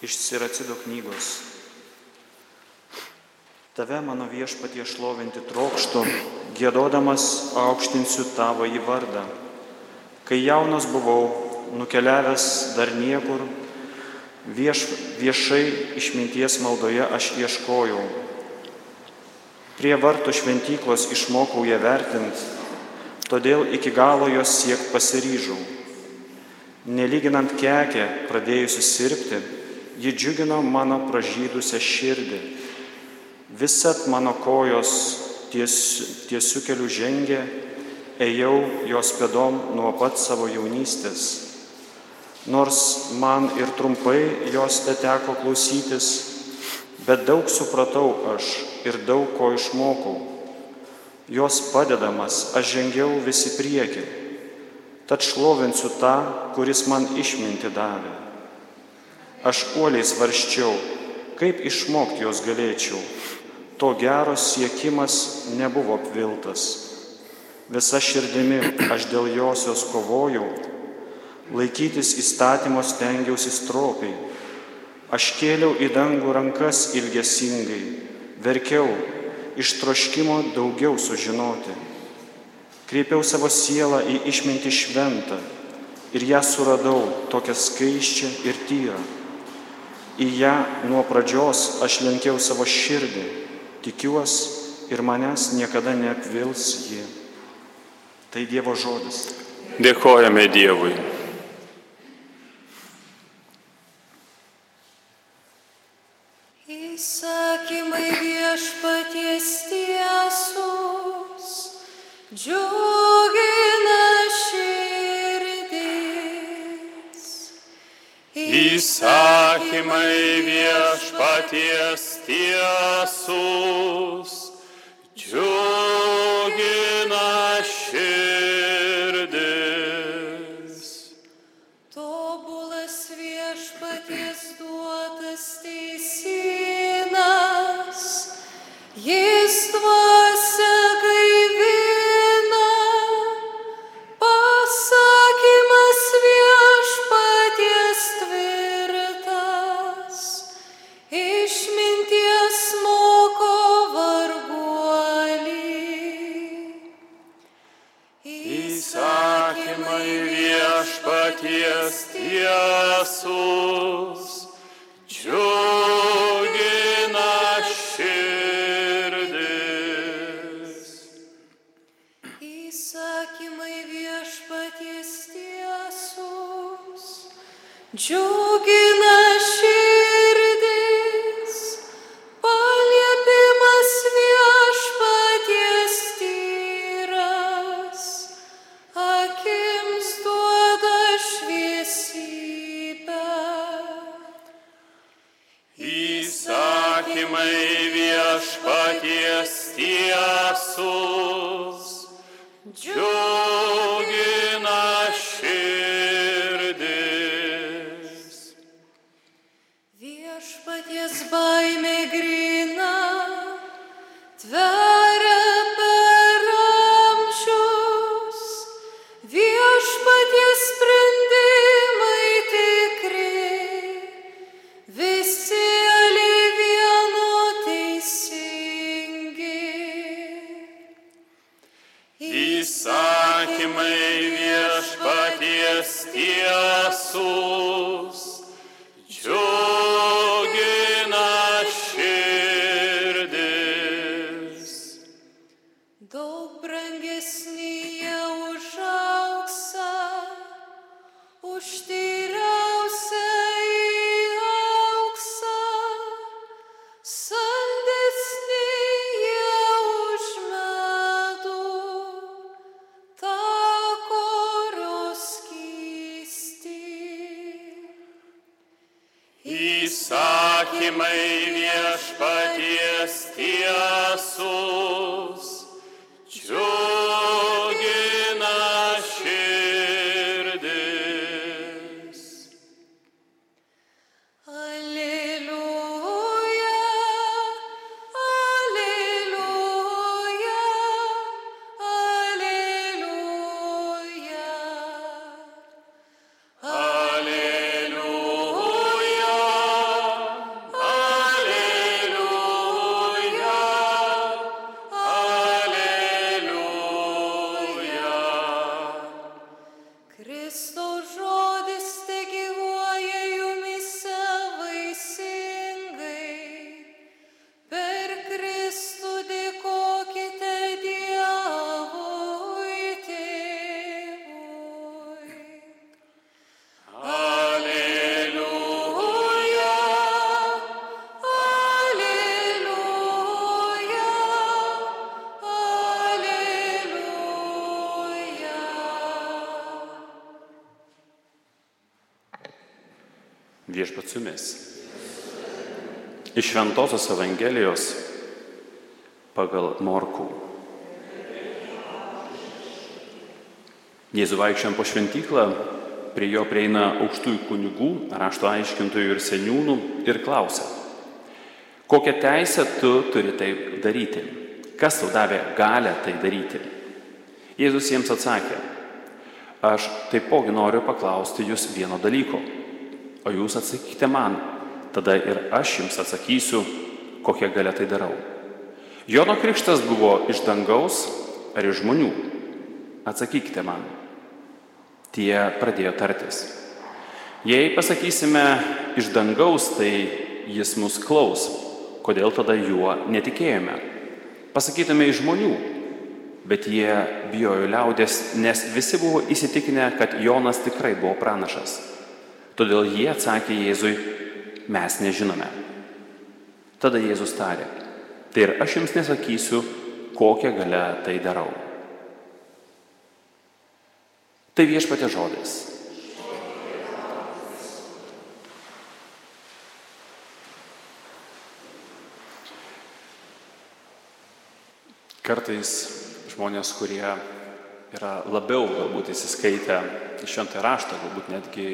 Iš Siracido knygos. Tave mano viešpatie šlovinti trokštų, gėdodamas aukštinsiu tavo į vardą. Kai jaunas buvau, nukeliavęs dar niekur, vieš, viešai išminties maldoje aš ieškojau. Prie vartų šventyklos išmokau ją vertinti, todėl iki galo jos siek pasiryžau. Nelyginant kekę, pradėjusi sirpti, ji džiugino mano pražydusią širdį. Visat mano kojos ties, tiesiu keliu žengė, ėjau jos pėdom nuo pat savo jaunystės. Nors man ir trumpai jos te teko klausytis, bet daug supratau aš ir daug ko išmokau jos padedamas aš žengiau visi prieki. Tad šlovinsiu tą, kuris man išminti davė. Aš uoliai svarščiau, kaip išmokti jos galėčiau. To geros siekimas nebuvo apviltas. Visa širdimi aš dėl josios kovojau, laikytis įstatymos tengiausi stropiai. Aš kėliau į dangų rankas ilgesingai, verkiau, iš troškimo daugiau sužinoti. Kreipiau savo sielą į išmintį šventą ir ją suradau tokią skaiščią ir tyrą. Į ją nuo pradžios aš lenkiau savo širdį, tikiuosi ir manęs niekada neapvils ji. Tai Dievo žodis. Dėkojame Dievui. Įsakymai viešpaties tiesus, Viešpats jumis. Iš Šventojios Evangelijos pagal Morkų. Jėzu vaikščiant po šventyklą, prie jo prieina aukštųjų kunigų, rašto aiškintojų ir seniūnų ir klausia, kokią teisę tu turi tai daryti? Kas tau davė galę tai daryti? Jėzus jiems atsakė, aš taipogi noriu paklausti jūs vieno dalyko, o jūs atsakykite man, tada ir aš jums atsakysiu, kokią galę tai darau. Jono krikštas buvo iš dangaus ar iš žmonių? Atsakykite man. Tie pradėjo tartis. Jei pasakysime iš dangaus, tai jis mus klaus. Kodėl tada juo netikėjome? Pasakytume iš žmonių, bet jie bijojo liaudės, nes visi buvo įsitikinę, kad Jonas tikrai buvo pranašas. Todėl jie atsakė Jėzui, mes nežinome. Tada Jėzus tarė, tai ir aš jums nesakysiu, kokią galę tai darau. Tai viešpatė žodis. Kartais žmonės, kurie yra labiau galbūt įsiskaitę į šventąją raštą, galbūt netgi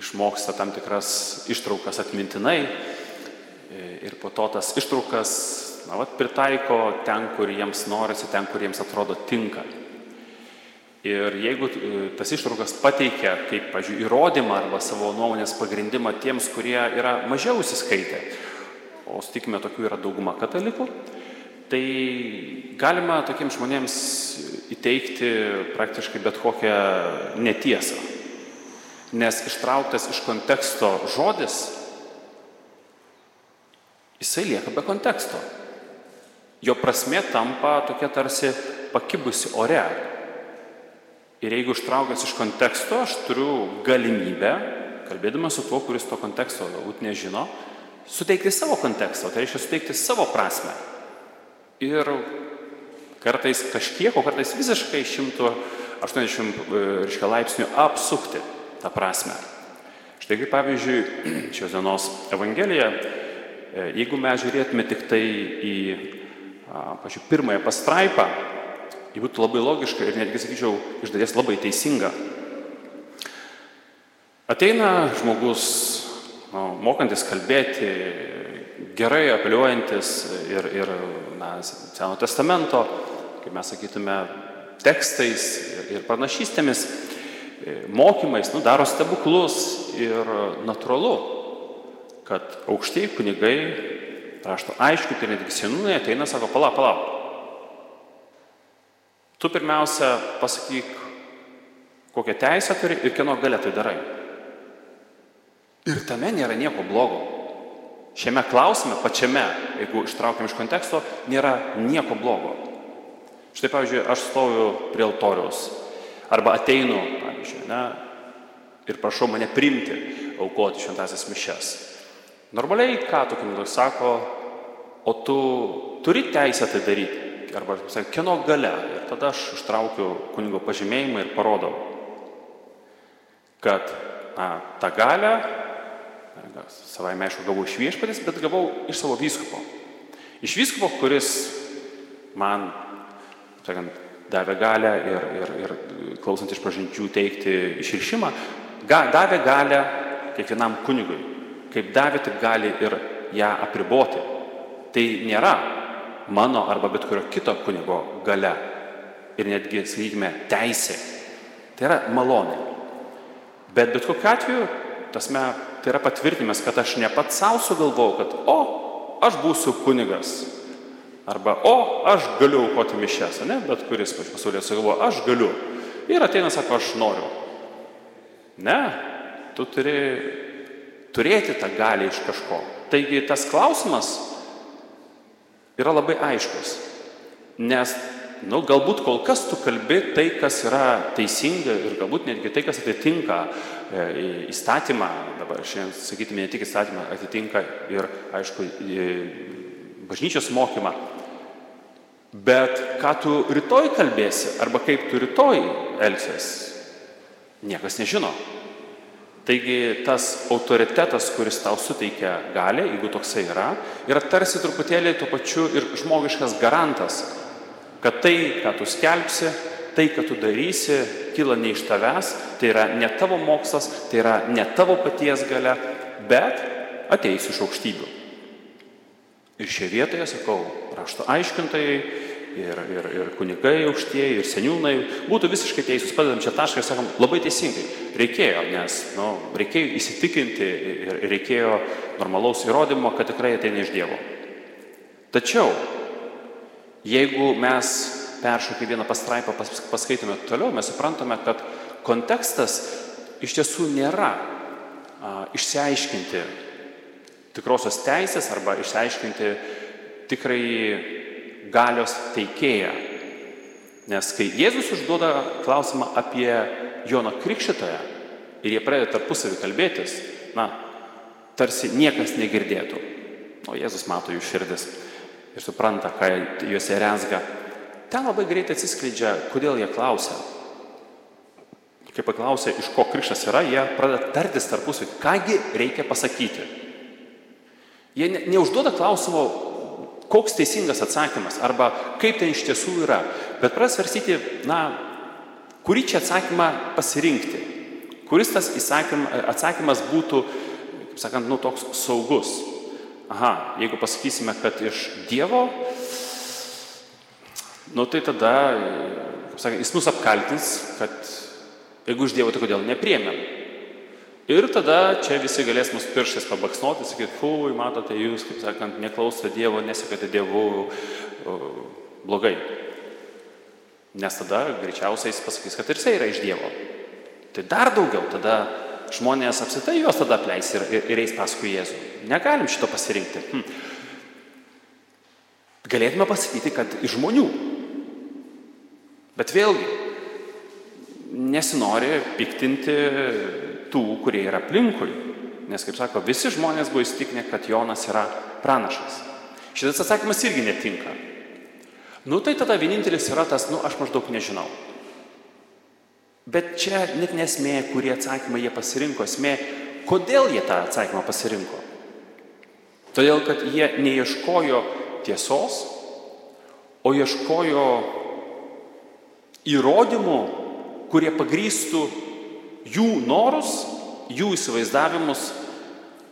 išmoksta tam tikras ištraukas atmintinai ir po to tas ištraukas na, vat, pritaiko ten, kur jiems norisi, ten, kur jiems atrodo tinka. Ir jeigu e, tas ištraukas pateikia kaip, pažiūrėjau, įrodymą arba savo nuomonės pagrindimą tiems, kurie yra mažiau įsiskaitę, o sutikime, tokių yra dauguma katalikų, tai galima tokiems žmonėms įteikti praktiškai bet kokią netiesą. Nes ištrauktas iš konteksto žodis, jisai lieka be konteksto. Jo prasme tampa tokia tarsi pakibusi ore. Ir jeigu ištraukęs iš konteksto, aš turiu galimybę, kalbėdamas su tuo, kuris to konteksto galbūt nežino, suteikti savo kontekstą, tai reiškia suteikti savo prasme. Ir kartais kažkiek, o kartais visiškai 180 reiškia, laipsnių apsukti tą prasme. Štai kaip pavyzdžiui, šios dienos Evangelija, jeigu mes žiūrėtume tik tai į, pažiūrėjau, pirmąją pastraipą, ji būtų labai logiška ir netgi, sakyčiau, iš dalies labai teisinga. Ateina žmogus, nu, mokantis kalbėti, gerai apeliuojantis ir, ir na, Seno testamento, kaip mes sakytume, tekstais ir, ir pranašystėmis, mokymais, nu, daro stebuklus ir natūralu, kad aukštieji kunigai, rašto aišku, tai netgi senūnai ateina, sako, palauk, palauk. Tu pirmiausia pasakyk, kokią teisę turi ir kieno galę tai darai. Ir tame nėra nieko blogo. Šiame klausime, pačiame, jeigu ištraukiam iš konteksto, nėra nieko blogo. Štai, pavyzdžiui, aš stoviu prie altoriaus arba ateinu, pavyzdžiui, ne, ir prašau mane priimti, aukoti šventasias mišes. Normaliai, ką tokiu metu sako, o tu turi teisę tai daryti. Arba, sakai, kieno gale. Ir tada aš ištraukiu kunigo pažymėjimą ir parodau, kad na, tą galę, savai aišku, gavau iš viešpatės, bet gavau iš savo vyskupo. Iš vyskupo, kuris man, sakant, davė galę ir, ir, ir klausant iš pažinčių teikti išrišimą, ga, davė galę kiekvienam kunigui. Kaip davė, taip gali ir ją apriboti. Tai nėra mano arba bet kurio kito kunigo gale ir netgi, sakykime, teisė. Tai yra malonė. Bet bet kokiu atveju, tasme, tai yra patvirtinimas, kad aš ne pats savo sugalvojau, kad o, aš būsiu kunigas. Arba o, aš galiu aukoti mišes, ne, bet kuris pasaulyje sugalvoja, aš galiu. Ir ateina, sako, aš noriu. Ne, tu turi turėti tą galę iš kažko. Taigi tas klausimas yra labai aiškus. Nes, na, nu, galbūt kol kas tu kalbi tai, kas yra teisinga ir galbūt netgi tai, kas atitinka e, įstatymą, dabar šiandien sakytume ne tik įstatymą, atitinka ir, aišku, bažnyčios mokymą. Bet ką tu rytoj kalbėsi arba kaip tu rytoj elgsies, niekas nežino. Taigi tas autoritetas, kuris tau suteikia galę, jeigu toksai yra, yra tarsi truputėlį tuo pačiu ir žmogiškas garantas, kad tai, ką tu skelbsi, tai, ką tu darysi, kyla ne iš tavęs, tai yra ne tavo mokslas, tai yra ne tavo paties gale, bet ateis iš aukštybių. Ir šioje vietoje, sakau, rašto aiškintojai ir, ir, ir kunigai aukštieji, ir seniūnai būtų visiškai teisūs, padedam čia tašką ir sakom, labai teisingai. Reikėjo, nes nu, reikėjo įsitikinti ir reikėjo normalaus įrodymo, kad tikrai ateina iš Dievo. Tačiau, jeigu mes peršokę vieną pastraipą pas, paskaitome toliau, mes suprantame, kad kontekstas iš tiesų nėra a, išsiaiškinti tikrosios teisės arba išsiaiškinti tikrai galios teikėją. Nes kai Jėzus užduoda klausimą apie Jono Krikščitoją ir jie pradeda tarpusavį kalbėtis, na, tarsi niekas negirdėtų. O Jėzus mato jų širdis ir supranta, ką juose rezga. Ten labai greitai atsiskleidžia, kodėl jie klausia. Kai paklausia, iš ko krikštas yra, jie pradeda tartis tarpusavį, kągi reikia pasakyti. Jie ne, neužduoda klausimo, koks teisingas atsakymas arba kaip tai iš tiesų yra, bet prasvarsyti, na, kurį čia atsakymą pasirinkti, kuris tas atsakymas būtų, kaip sakant, nu toks saugus. Aha, jeigu pasakysime, kad iš Dievo, nu tai tada, kaip sakant, jis mus apkaltins, kad jeigu iš Dievo, tai kodėl nepriemėm. Ir tada čia visi galės mus pirštais pabaksnuoti, sakyti, fui, matote, jūs, kaip sakant, neklausote Dievo, nesekate Dievu blogai. Nes tada greičiausiai jis pasakys, kad ir jisai yra iš Dievo. Tai dar daugiau, tada žmonės apsitai juos tada apleis ir, ir, ir eis paskui Jėzų. Negalim šito pasirinkti. Hm. Galėtume pasakyti, kad iš žmonių. Bet vėlgi, nesinori piktinti tų, kurie yra aplinkui. Nes, kaip sako, visi žmonės buvo įstikinę, kad Jonas yra pranašas. Šitas atsakymas irgi netinka. Nu tai tada vienintelis yra tas, nu aš maždaug nežinau. Bet čia net nesmė, kurį atsakymą jie pasirinko, esmė, kodėl jie tą atsakymą pasirinko. Todėl, kad jie neieškojo tiesos, o ieškojo įrodymų, kurie pagrįstų jų norus, jų įsivaizdavimus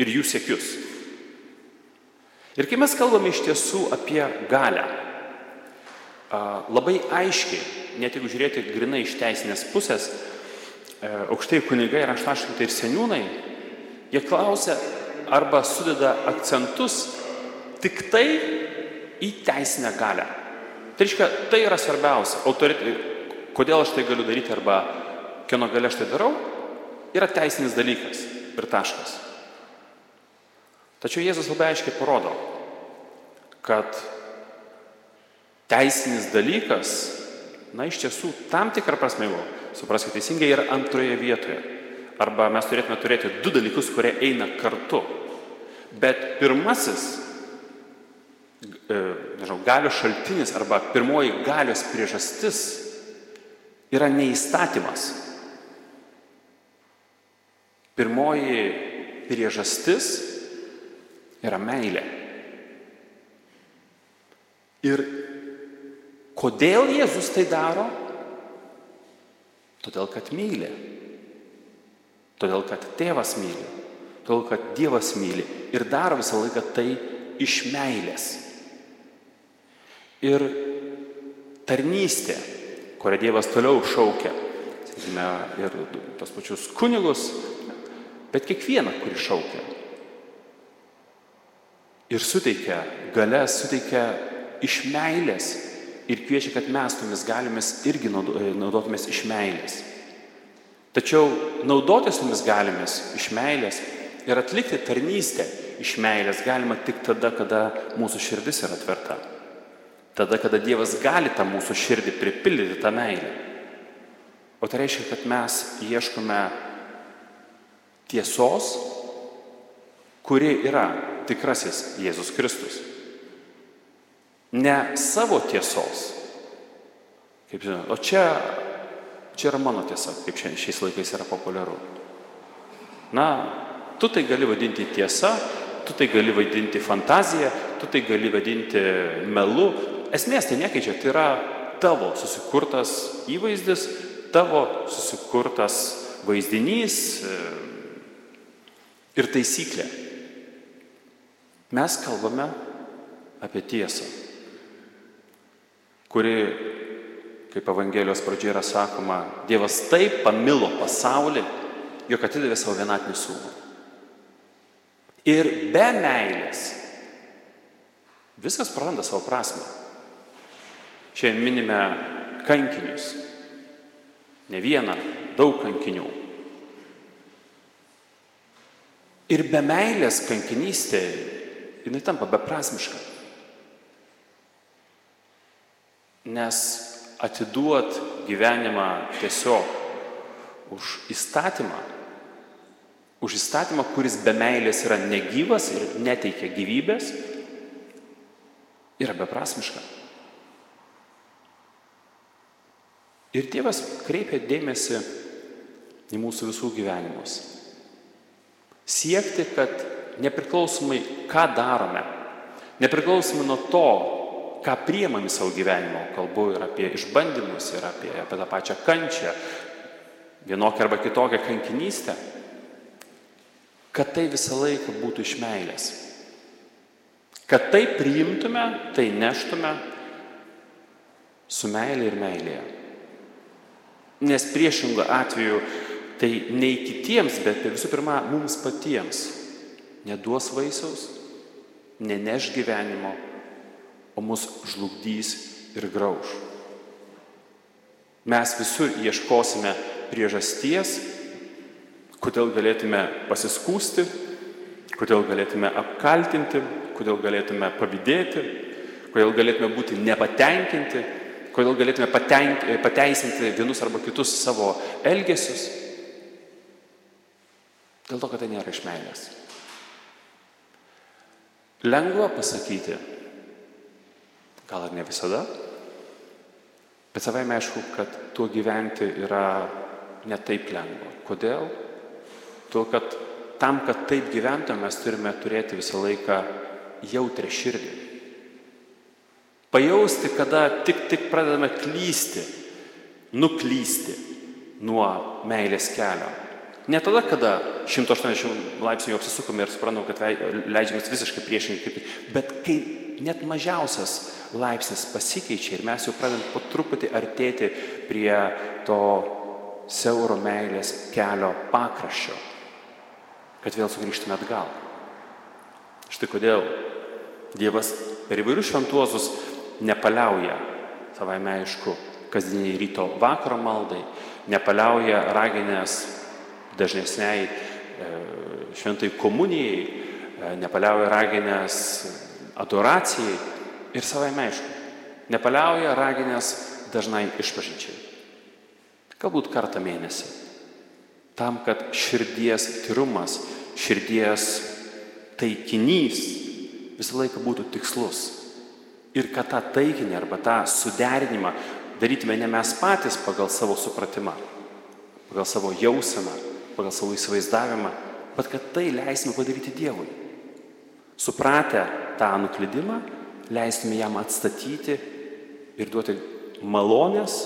ir jų siekius. Ir kai mes kalbame iš tiesų apie galę, labai aiškiai, net jeigu žiūrėti grinai iš teisinės pusės, e, aukštai kunigai, raštaškintai ir seniūnai, jie klausia arba sudeda akcentus tik tai į teisinę galę. Tai reiškia, tai yra svarbiausia. Autoritai, kodėl aš tai galiu daryti arba kieno galia aš tai darau, yra teisinis dalykas ir taškas. Tačiau Jėzus labai aiškiai parodo, kad teisinis dalykas, na iš tiesų, tam tikrą prasme jau, supraskite teisingai, yra antroje vietoje. Arba mes turėtume turėti du dalykus, kurie eina kartu. Bet pirmasis, e, nežinau, galios šaltinis arba pirmoji galios priežastis yra neįstatymas, Pirmoji priežastis yra meilė. Ir kodėl Jėzus tai daro? Todėl, kad myli. Todėl, kad tėvas myli. Todėl, kad Dievas myli. Ir daro visą laiką tai iš meilės. Ir tarnystė, kurią Dievas toliau šaukia, sakykime, ir tos pačius kunigus, bet kiekvieną, kurį šaukia. Ir suteikia galę, suteikia iš meilės ir kviečia, kad mes tomis galime irgi e, naudotumės iš meilės. Tačiau naudotis tomis galime iš meilės ir atlikti tarnystę iš meilės galima tik tada, kada mūsų širdis yra atverta. Tada, kada Dievas gali tą mūsų širdį pripildyti tą meilę. O tai reiškia, kad mes ieškome tiesos, kuri yra tikrasis Jėzus Kristus. Ne savo tiesos. Kaip žinot, o čia, čia yra mano tiesa, kaip šiais laikais yra populiaru. Na, tu tai gali vadinti tiesa, tu tai gali vadinti fantazija, tu tai gali vadinti melu. Esmės tai nekeičia, tai yra tavo susikurtas įvaizdis, tavo susikurtas vaizdinys ir taisyklė. Mes kalbame apie tiesą, kuri, kaip Evangelijos pradžioje yra sakoma, Dievas taip pamilo pasaulį, jog atidavė savo vienatinį sūnų. Ir be meilės viskas praranda savo prasme. Šiandien minime kankinius. Ne vieną, daug kankinių. Ir be meilės kankinystė, jinai tampa beprasmiška. Nes atiduot gyvenimą tiesiog už įstatymą, už įstatymą, kuris be meilės yra negyvas ir neteikia gyvybės, yra beprasmiška. Ir Dievas kreipia dėmesį į mūsų visų gyvenimus. Siekti, kad nepriklausomai ką darome, nepriklausomai nuo to, ką priemam į savo gyvenimo, kalbu ir apie išbandymus, ir apie, apie tą pačią kančią, vienokią arba kitokią kankinystę, kad tai visą laiką būtų iš meilės. Kad tai priimtume, tai neštume su meilė ir meilėje. Nes priešingų atveju tai nei kitiems, bet visų pirma mums patiems neduos vaisiaus, neneš gyvenimo, o mus žlugdys ir grauž. Mes visur ieškosime priežasties, kodėl galėtume pasiskūsti, kodėl galėtume apkaltinti, kodėl galėtume pavydėti, kodėl galėtume būti nepatenkinti, kodėl galėtume patenk, pateisinti vienus arba kitus savo elgesius. Dėl to, kad tai nėra iš meilės. Lengva pasakyti, gal ir ne visada, bet savai aišku, kad tuo gyventi yra ne taip lengva. Kodėl? Tuo, kad tam, kad taip gyventume, mes turime turėti visą laiką jautrę širdį. Pajausti, kada tik, tik pradedame klysti, nuklysti nuo meilės kelio. Ne tada, kada 180 laipsnių apsisukome ir suprantam, kad leidžiamės visiškai priešingai kaip, bet kai net mažiausias laipsnis pasikeičia ir mes jau pradedam po truputį artėti prie to siauro meilės kelio pakraščio, kad vėl sugrįžtume atgal. Štai kodėl Dievas per įvairius šventuosius nepaliauja, savai aišku, kasdieniai ryto vakaro maldai, nepaliauja raginės dažnesniai e, šventai komunijai, e, nepaliauja raginės adoracijai ir savai aišku, nepaliauja raginės dažnai išpažinčiai. Galbūt kartą mėnesį. Tam, kad širdies tyrumas, širdies taikinys visą laiką būtų tikslus. Ir kad tą taikinį arba tą suderinimą darytume ne mes patys pagal savo supratimą, pagal savo jauseną, pagal savo įsivaizdavimą, bet kad tai leisime padaryti Dievui. Supratę tą nuklydimą, leistume jam atstatyti ir duoti malonės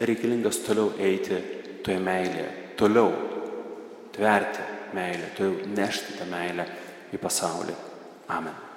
reikalingas toliau eiti toje meilėje, toliau tverti meilę, toliau nešti tą meilę į pasaulį. Amen.